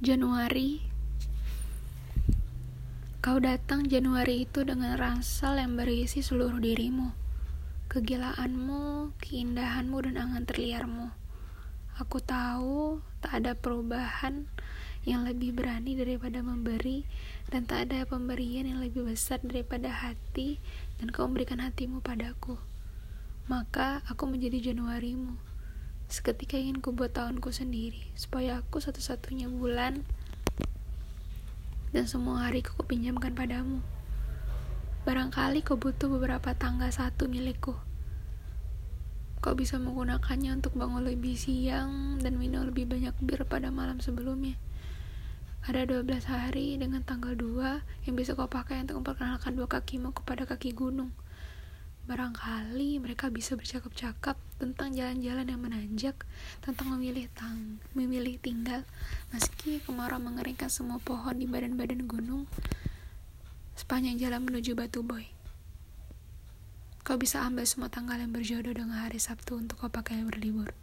Januari. Kau datang Januari itu dengan rasa yang berisi seluruh dirimu Kegilaanmu, keindahanmu, dan angan terliarmu. Aku tahu tak ada perubahan yang lebih berani daripada memberi Dan tak ada pemberian yang lebih besar daripada hati Dan kau memberikan hatimu padaku. Maka aku menjadi Januarimu Seketika ingin ku buat tahunku sendiri, supaya aku satu-satunya bulan dan semua hari ku pinjamkan padamu. Barangkali kau butuh beberapa tangga satu milikku. Kau bisa menggunakannya untuk bangun lebih siang dan minum lebih banyak bir pada malam sebelumnya. Ada 12 hari dengan tanggal 2 yang bisa kau pakai untuk memperkenalkan dua kakimu kepada kaki gunung. Barangkali mereka bisa bercakap-cakap tentang jalan-jalan yang menanjak, tentang memilih tang, memilih tinggal, meski kemarau mengeringkan semua pohon di badan-badan gunung sepanjang jalan menuju Batu Boy. Kau bisa ambil semua tanggal yang berjodoh dengan hari Sabtu untuk kau pakai berlibur.